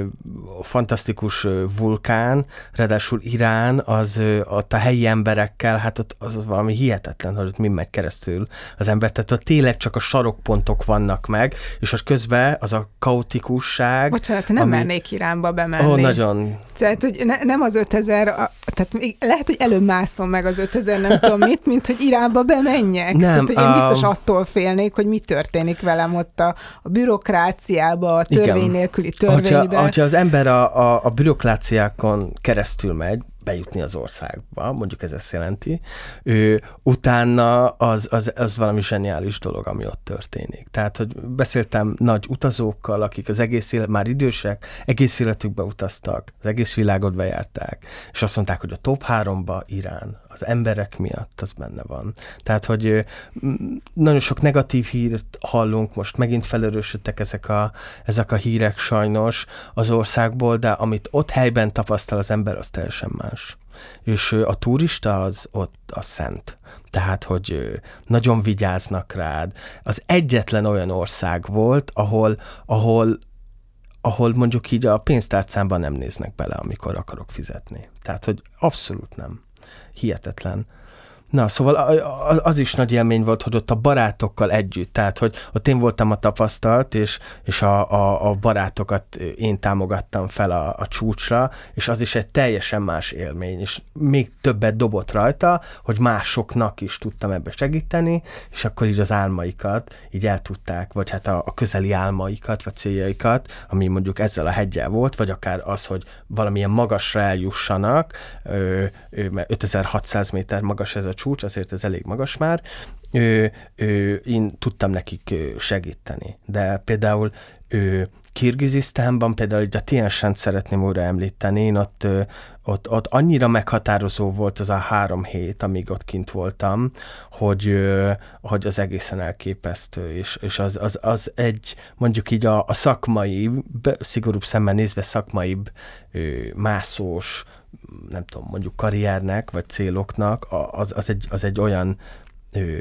fantasztikus vulkán, ráadásul Irán az ott a helyi emberekkel, hát ott az valami hihetetlen, hogy ott mi megy keresztül az ember, tehát ott tényleg csak a sarokpontok vannak meg, és az közben az a kaotikusság. Bocsánat, nem ami... mernék Iránba bemenni. Ó, nagyon. Tehát, hogy ne, nem az 5000 5000, tehát lehet, hogy előbb mászom meg az 5000, nem tudom mit, mint hogy Iránba bemenjek. Nem, tehát, hogy én biztos attól félnék, hogy mi történik velem ott a, a bürokráciába, a törvény nélküli törvényben. Hogyha, hogyha az ember a, a, a bürokráciákon keresztül megy, bejutni az országba, mondjuk ez ezt jelenti, ő, utána az, az, az valami zseniális dolog, ami ott történik. Tehát, hogy beszéltem nagy utazókkal, akik az egész élet, már idősek, egész életükbe utaztak, az egész világot bejárták, és azt mondták, hogy a top háromba Irán, az emberek miatt az benne van. Tehát, hogy nagyon sok negatív hírt hallunk, most megint felerősödtek ezek a, ezek a hírek sajnos az országból, de amit ott helyben tapasztal az ember, az teljesen más. És a turista az ott a szent. Tehát, hogy nagyon vigyáznak rád. Az egyetlen olyan ország volt, ahol, ahol ahol mondjuk így a pénztárcámban nem néznek bele, amikor akarok fizetni. Tehát, hogy abszolút nem. Hihetetlen. Na, szóval az is nagy élmény volt, hogy ott a barátokkal együtt, tehát, hogy ott én voltam a tapasztalt, és, és a, a, a barátokat én támogattam fel a, a csúcsra, és az is egy teljesen más élmény, és még többet dobott rajta, hogy másoknak is tudtam ebbe segíteni, és akkor így az álmaikat így el tudták, vagy hát a, a közeli álmaikat, vagy céljaikat, ami mondjuk ezzel a hegyel volt, vagy akár az, hogy valamilyen magasra eljussanak, ö, ö, 5600 méter magas ez a csúcs, azért ez elég magas már, ő, ő, én tudtam nekik segíteni. De például ő, Kirgizisztánban például a Tiensent szeretném újra említeni, én ott, ott, ott annyira meghatározó volt az a három hét, amíg ott kint voltam, hogy, hogy az egészen elképesztő, és, és az, az, az egy, mondjuk így a, a szakmai, szigorúbb szemmel nézve szakmaibb, mászós, nem tudom, mondjuk karriernek, vagy céloknak, az, az, egy, az egy olyan ö,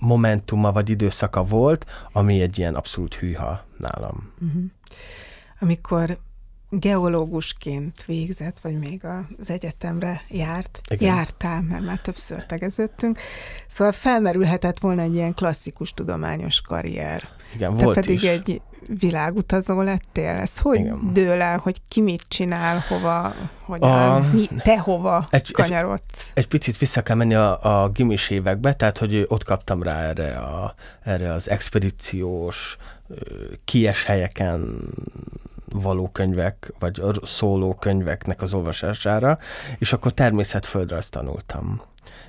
momentuma, vagy időszaka volt, ami egy ilyen abszolút hűha nálam. Uh-huh. Amikor geológusként végzett, vagy még az egyetemre járt, Igen. jártál, mert már többször tegeződtünk, szóval felmerülhetett volna egy ilyen klasszikus tudományos karrier. Igen, Te volt pedig is. egy világutazó lettél. Ez hogy Igen. dől el, hogy ki mit csinál, hova, hogy a, mi, te hova egy, kanyarodsz? Egy, egy picit vissza kell menni a, a gimis évekbe, tehát hogy ott kaptam rá erre, a, erre az expedíciós, kies helyeken való könyvek, vagy szóló könyveknek az olvasására, és akkor természetföldrajzt tanultam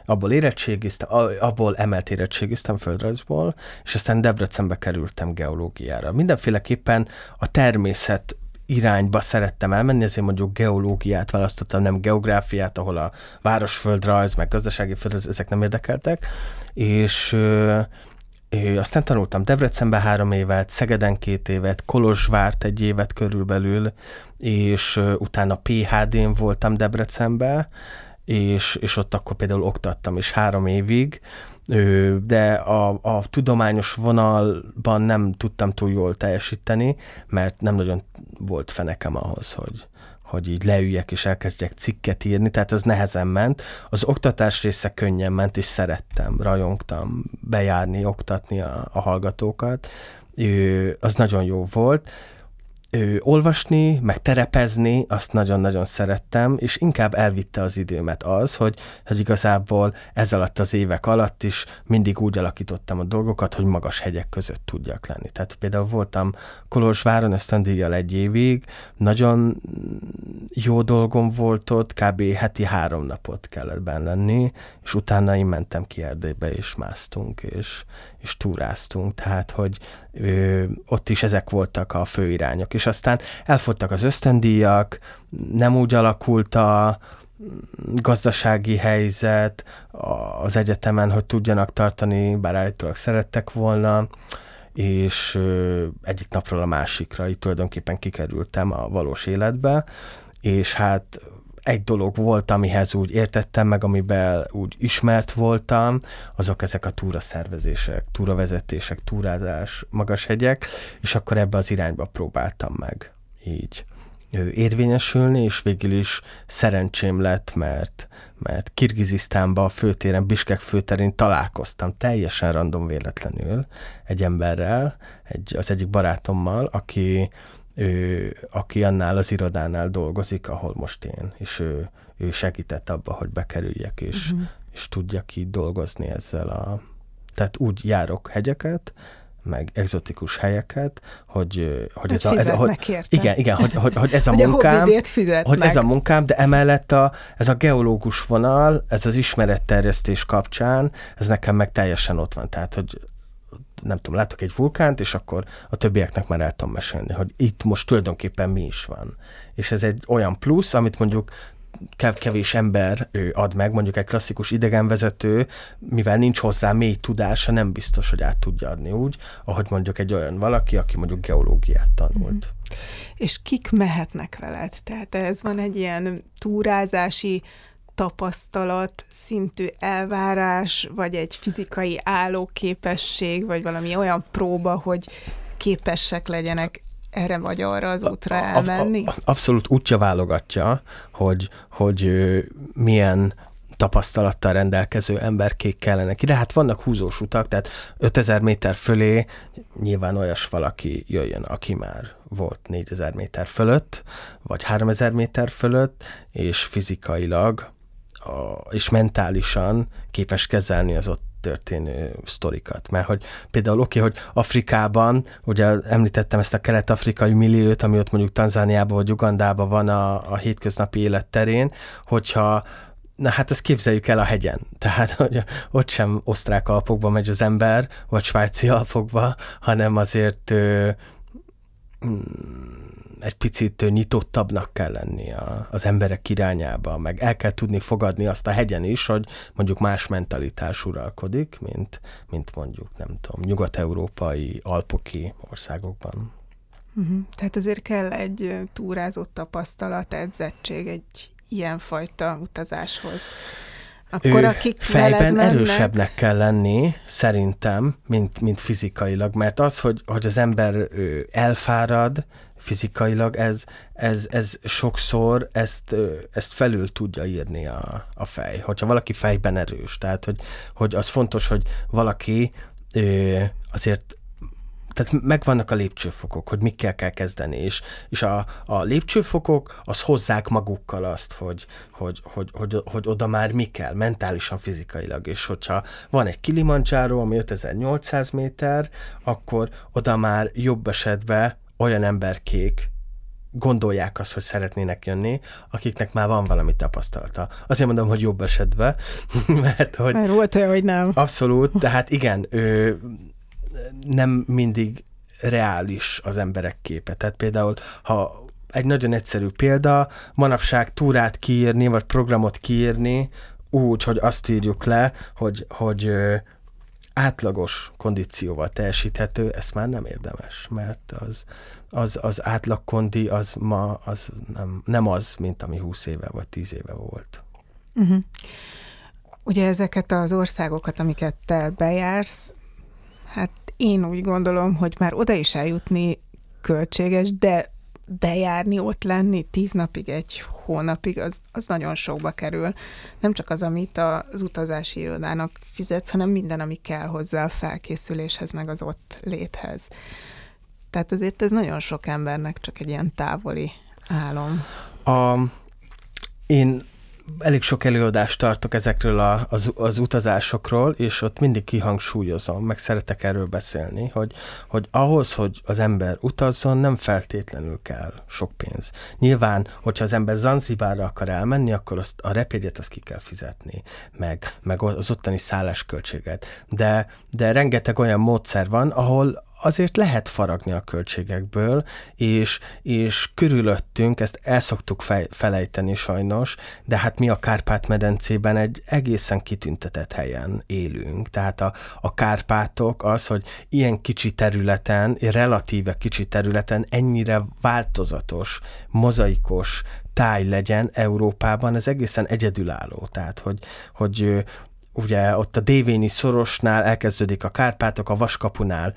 abból érettségiztem, abból emelt érettségiztem földrajzból, és aztán Debrecenbe kerültem geológiára. Mindenféleképpen a természet irányba szerettem elmenni, ezért mondjuk geológiát választottam, nem geográfiát, ahol a városföldrajz, meg gazdasági földrajz, ezek nem érdekeltek, és ö, aztán tanultam Debrecenbe három évet, Szegeden két évet, Kolozsvárt egy évet körülbelül, és utána PHD-n voltam Debrecenbe, és, és ott akkor például oktattam is három évig, de a, a tudományos vonalban nem tudtam túl jól teljesíteni, mert nem nagyon volt fenekem ahhoz, hogy, hogy így leüljek és elkezdjek cikket írni, tehát az nehezen ment. Az oktatás része könnyen ment, és szerettem, rajongtam bejárni, oktatni a, a hallgatókat. Az nagyon jó volt olvasni, meg terepezni, azt nagyon-nagyon szerettem, és inkább elvitte az időmet az, hogy, hogy igazából ez alatt az évek alatt is mindig úgy alakítottam a dolgokat, hogy magas hegyek között tudjak lenni. Tehát például voltam Kolozsváron ösztöndíjjal egy évig, nagyon jó dolgom volt ott, kb. heti három napot kellett benn lenni, és utána én mentem ki Erdélybe, és másztunk, és, és túráztunk, tehát hogy ö, ott is ezek voltak a fő irányok, és aztán elfogytak az ösztöndíjak, nem úgy alakult a gazdasági helyzet az egyetemen, hogy tudjanak tartani, bár állítólag szerettek volna, és egyik napról a másikra így tulajdonképpen kikerültem a valós életbe, és hát egy dolog volt, amihez úgy értettem meg, amiben úgy ismert voltam, azok ezek a túraszervezések, túravezetések, túrázás, magas hegyek, és akkor ebbe az irányba próbáltam meg így érvényesülni, és végül is szerencsém lett, mert, mert Kirgizisztánban a főtéren, Biskek főterén találkoztam teljesen random véletlenül egy emberrel, egy, az egyik barátommal, aki ő, aki annál az irodánál dolgozik, ahol most én, és ő, ő segített abba, hogy bekerüljek, és, uh-huh. és tudjak így dolgozni ezzel a... Tehát úgy járok hegyeket, meg egzotikus helyeket, hogy, hogy ez a, ez a hogy, igen, igen, hogy, hogy, hogy ez a hogy munkám, a hogy ez a munkám, de emellett a, ez a geológus vonal, ez az ismeretterjesztés kapcsán, ez nekem meg teljesen ott van, tehát hogy nem tudom, látok egy vulkánt, és akkor a többieknek már el tudom mesélni, hogy itt most tulajdonképpen mi is van. És ez egy olyan plusz, amit mondjuk kevés ember ad meg, mondjuk egy klasszikus idegenvezető, mivel nincs hozzá mély tudása, nem biztos, hogy át tudja adni úgy, ahogy mondjuk egy olyan valaki, aki mondjuk geológiát tanult. Mm. És kik mehetnek veled? Tehát ez van egy ilyen túrázási tapasztalat szintű elvárás, vagy egy fizikai állóképesség, vagy valami olyan próba, hogy képesek legyenek erre vagy arra az útra elmenni? A, a, a, abszolút útja válogatja, hogy, hogy milyen tapasztalattal rendelkező emberkék kellene ki, de hát vannak húzós utak, tehát 5000 méter fölé nyilván olyas valaki jöjjön, aki már volt 4000 méter fölött, vagy 3000 méter fölött, és fizikailag a, és mentálisan képes kezelni az ott történő sztorikat. Mert hogy például oké, okay, hogy Afrikában, ugye említettem ezt a kelet-afrikai milliót, ami ott mondjuk Tanzániában vagy Ugandában van a, a hétköznapi élet terén, hogyha Na hát ezt képzeljük el a hegyen. Tehát, hogy ott sem osztrák alpokba megy az ember, vagy svájci alpokba, hanem azért ö, mm, egy picit nyitottabbnak kell lenni a, az emberek irányába, meg el kell tudni fogadni azt a hegyen is, hogy mondjuk más mentalitás uralkodik, mint, mint mondjuk, nem tudom, nyugat-európai, alpoki országokban. Uh-huh. Tehát azért kell egy túrázott tapasztalat, edzettség, egy ilyenfajta utazáshoz. Akkor ő akik fejben mennek... erősebbnek kell lenni, szerintem, mint, mint fizikailag, mert az, hogy, hogy az ember elfárad fizikailag, ez, ez, ez sokszor ezt, ezt felül tudja írni a, a fej, hogyha valaki fejben erős. Tehát, hogy, hogy az fontos, hogy valaki azért tehát megvannak a lépcsőfokok, hogy mikkel kell kezdeni, és, és a, a lépcsőfokok az hozzák magukkal azt, hogy, hogy, hogy, hogy, hogy oda már mi kell, mentálisan, fizikailag, és hogyha van egy Kilimanjaro, ami 5800 méter, akkor oda már jobb esetben olyan emberkék, gondolják azt, hogy szeretnének jönni, akiknek már van valami tapasztalata. Azért mondom, hogy jobb esetben, mert hogy... Mert volt olyan, hogy nem. Abszolút, tehát igen, ő, nem mindig reális az emberek képe. Tehát például, ha egy nagyon egyszerű példa, manapság túrát kiírni, vagy programot kiírni, úgy, hogy azt írjuk le, hogy, hogy átlagos kondícióval teljesíthető, ezt már nem érdemes, mert az, az, az átlag kondi az ma az nem, nem az, mint ami 20 éve vagy 10 éve volt. Uh-huh. Ugye ezeket az országokat, amiket te bejársz, hát én úgy gondolom, hogy már oda is eljutni költséges, de bejárni, ott lenni tíz napig, egy hónapig, az, az nagyon sokba kerül. Nem csak az, amit az utazási irodának fizetsz, hanem minden, ami kell hozzá a felkészüléshez, meg az ott léthez. Tehát azért ez nagyon sok embernek csak egy ilyen távoli álom. A, én elég sok előadást tartok ezekről a, az, az utazásokról, és ott mindig kihangsúlyozom, meg szeretek erről beszélni, hogy, hogy ahhoz, hogy az ember utazzon, nem feltétlenül kell sok pénz. Nyilván, hogyha az ember Zanzibárra akar elmenni, akkor azt, a repjegyet azt ki kell fizetni, meg, meg az ottani szállásköltséget. De, de rengeteg olyan módszer van, ahol azért lehet faragni a költségekből, és, és körülöttünk, ezt el szoktuk fej, felejteni sajnos, de hát mi a Kárpát-medencében egy egészen kitüntetett helyen élünk. Tehát a, a Kárpátok az, hogy ilyen kicsi területen, relatíve kicsi területen ennyire változatos, mozaikos táj legyen Európában, ez egészen egyedülálló. Tehát, hogy, hogy ugye ott a Dévényi szorosnál elkezdődik a Kárpátok, a Vaskapunál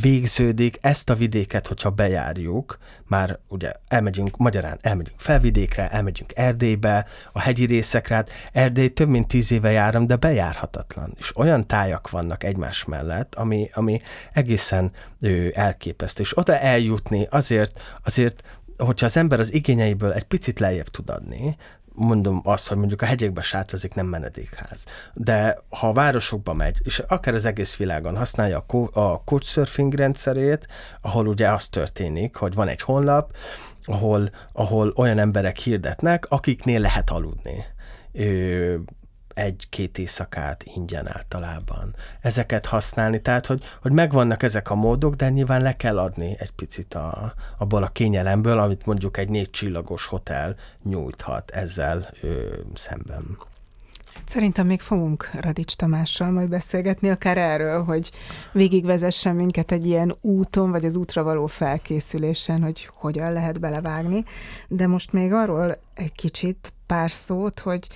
végződik, ezt a vidéket, hogyha bejárjuk, már ugye elmegyünk, magyarán elmegyünk felvidékre, elmegyünk Erdélybe, a hegyi részekre, hát Erdély több mint tíz éve járom, de bejárhatatlan. És olyan tájak vannak egymás mellett, ami, ami egészen ő, elképesztő. És oda eljutni azért, azért hogyha az ember az igényeiből egy picit lejjebb tud adni, mondom azt, hogy mondjuk a hegyekbe sátrazik, nem menedékház. De ha a városokba megy, és akár az egész világon használja a, co- a couchsurfing rendszerét, ahol ugye az történik, hogy van egy honlap, ahol, ahol olyan emberek hirdetnek, akiknél lehet aludni egy-két éjszakát ingyen általában. Ezeket használni, tehát hogy, hogy megvannak ezek a módok, de nyilván le kell adni egy picit a, abból a kényelemből, amit mondjuk egy négy csillagos hotel nyújthat ezzel ö, szemben. Szerintem még fogunk Radics Tamással majd beszélgetni, akár erről, hogy végigvezessen minket egy ilyen úton, vagy az útra való felkészülésen, hogy hogyan lehet belevágni. De most még arról egy kicsit pár szót, hogy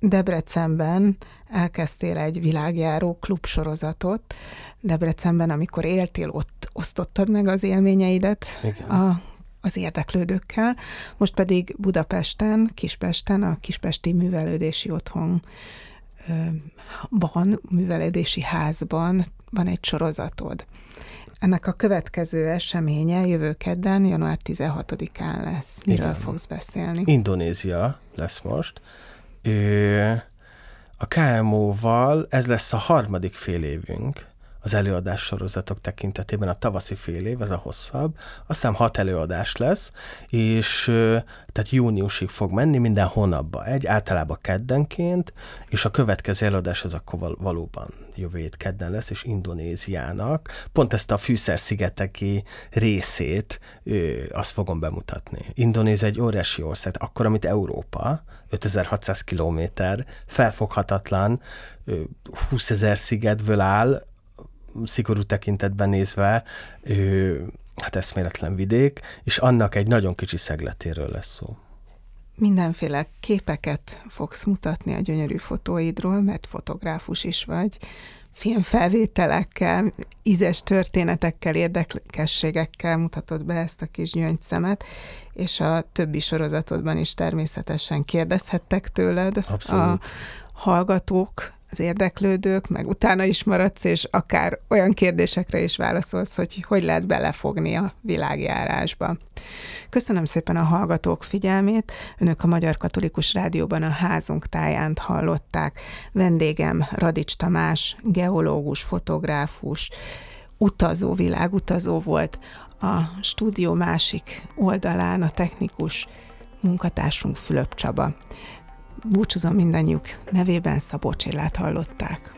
Debrecenben elkezdtél egy világjáró klubsorozatot. Debrecenben, amikor éltél, ott, osztottad meg az élményeidet Igen. a, az érdeklődőkkel. Most pedig Budapesten, Kispesten, a Kispesti Művelődési Otthon van, művelődési házban van egy sorozatod. Ennek a következő eseménye jövő kedden, január 16-án lesz. Miről Igen. fogsz beszélni? Indonézia lesz most. A KMO-val ez lesz a harmadik fél évünk az előadás sorozatok tekintetében a tavaszi fél év, ez a hosszabb, aztán hat előadás lesz, és tehát júniusig fog menni minden hónapba egy, általában keddenként, és a következő előadás az akkor valóban jövő hét kedden lesz, és Indonéziának pont ezt a fűszerszigeteki részét azt fogom bemutatni. Indonézia egy óriási ország, akkor, amit Európa, 5600 kilométer, felfoghatatlan, 20 ezer szigetből áll, szigorú tekintetben nézve, hát eszméletlen vidék, és annak egy nagyon kicsi szegletéről lesz szó. Mindenféle képeket fogsz mutatni a gyönyörű fotóidról, mert fotográfus is vagy, filmfelvételekkel, ízes történetekkel, érdekességekkel mutatod be ezt a kis gyöngyszemet, és a többi sorozatodban is természetesen kérdezhettek tőled Abszolút. a hallgatók, az érdeklődők, meg utána is maradsz, és akár olyan kérdésekre is válaszolsz, hogy hogy lehet belefogni a világjárásba. Köszönöm szépen a hallgatók figyelmét. Önök a Magyar Katolikus Rádióban a házunk táján hallották. Vendégem Radics Tamás, geológus, fotográfus, utazó, világutazó volt. A stúdió másik oldalán a technikus munkatársunk Fülöp Csaba. Búcsúzom mindannyiuk nevében, Szabó Csillát hallották.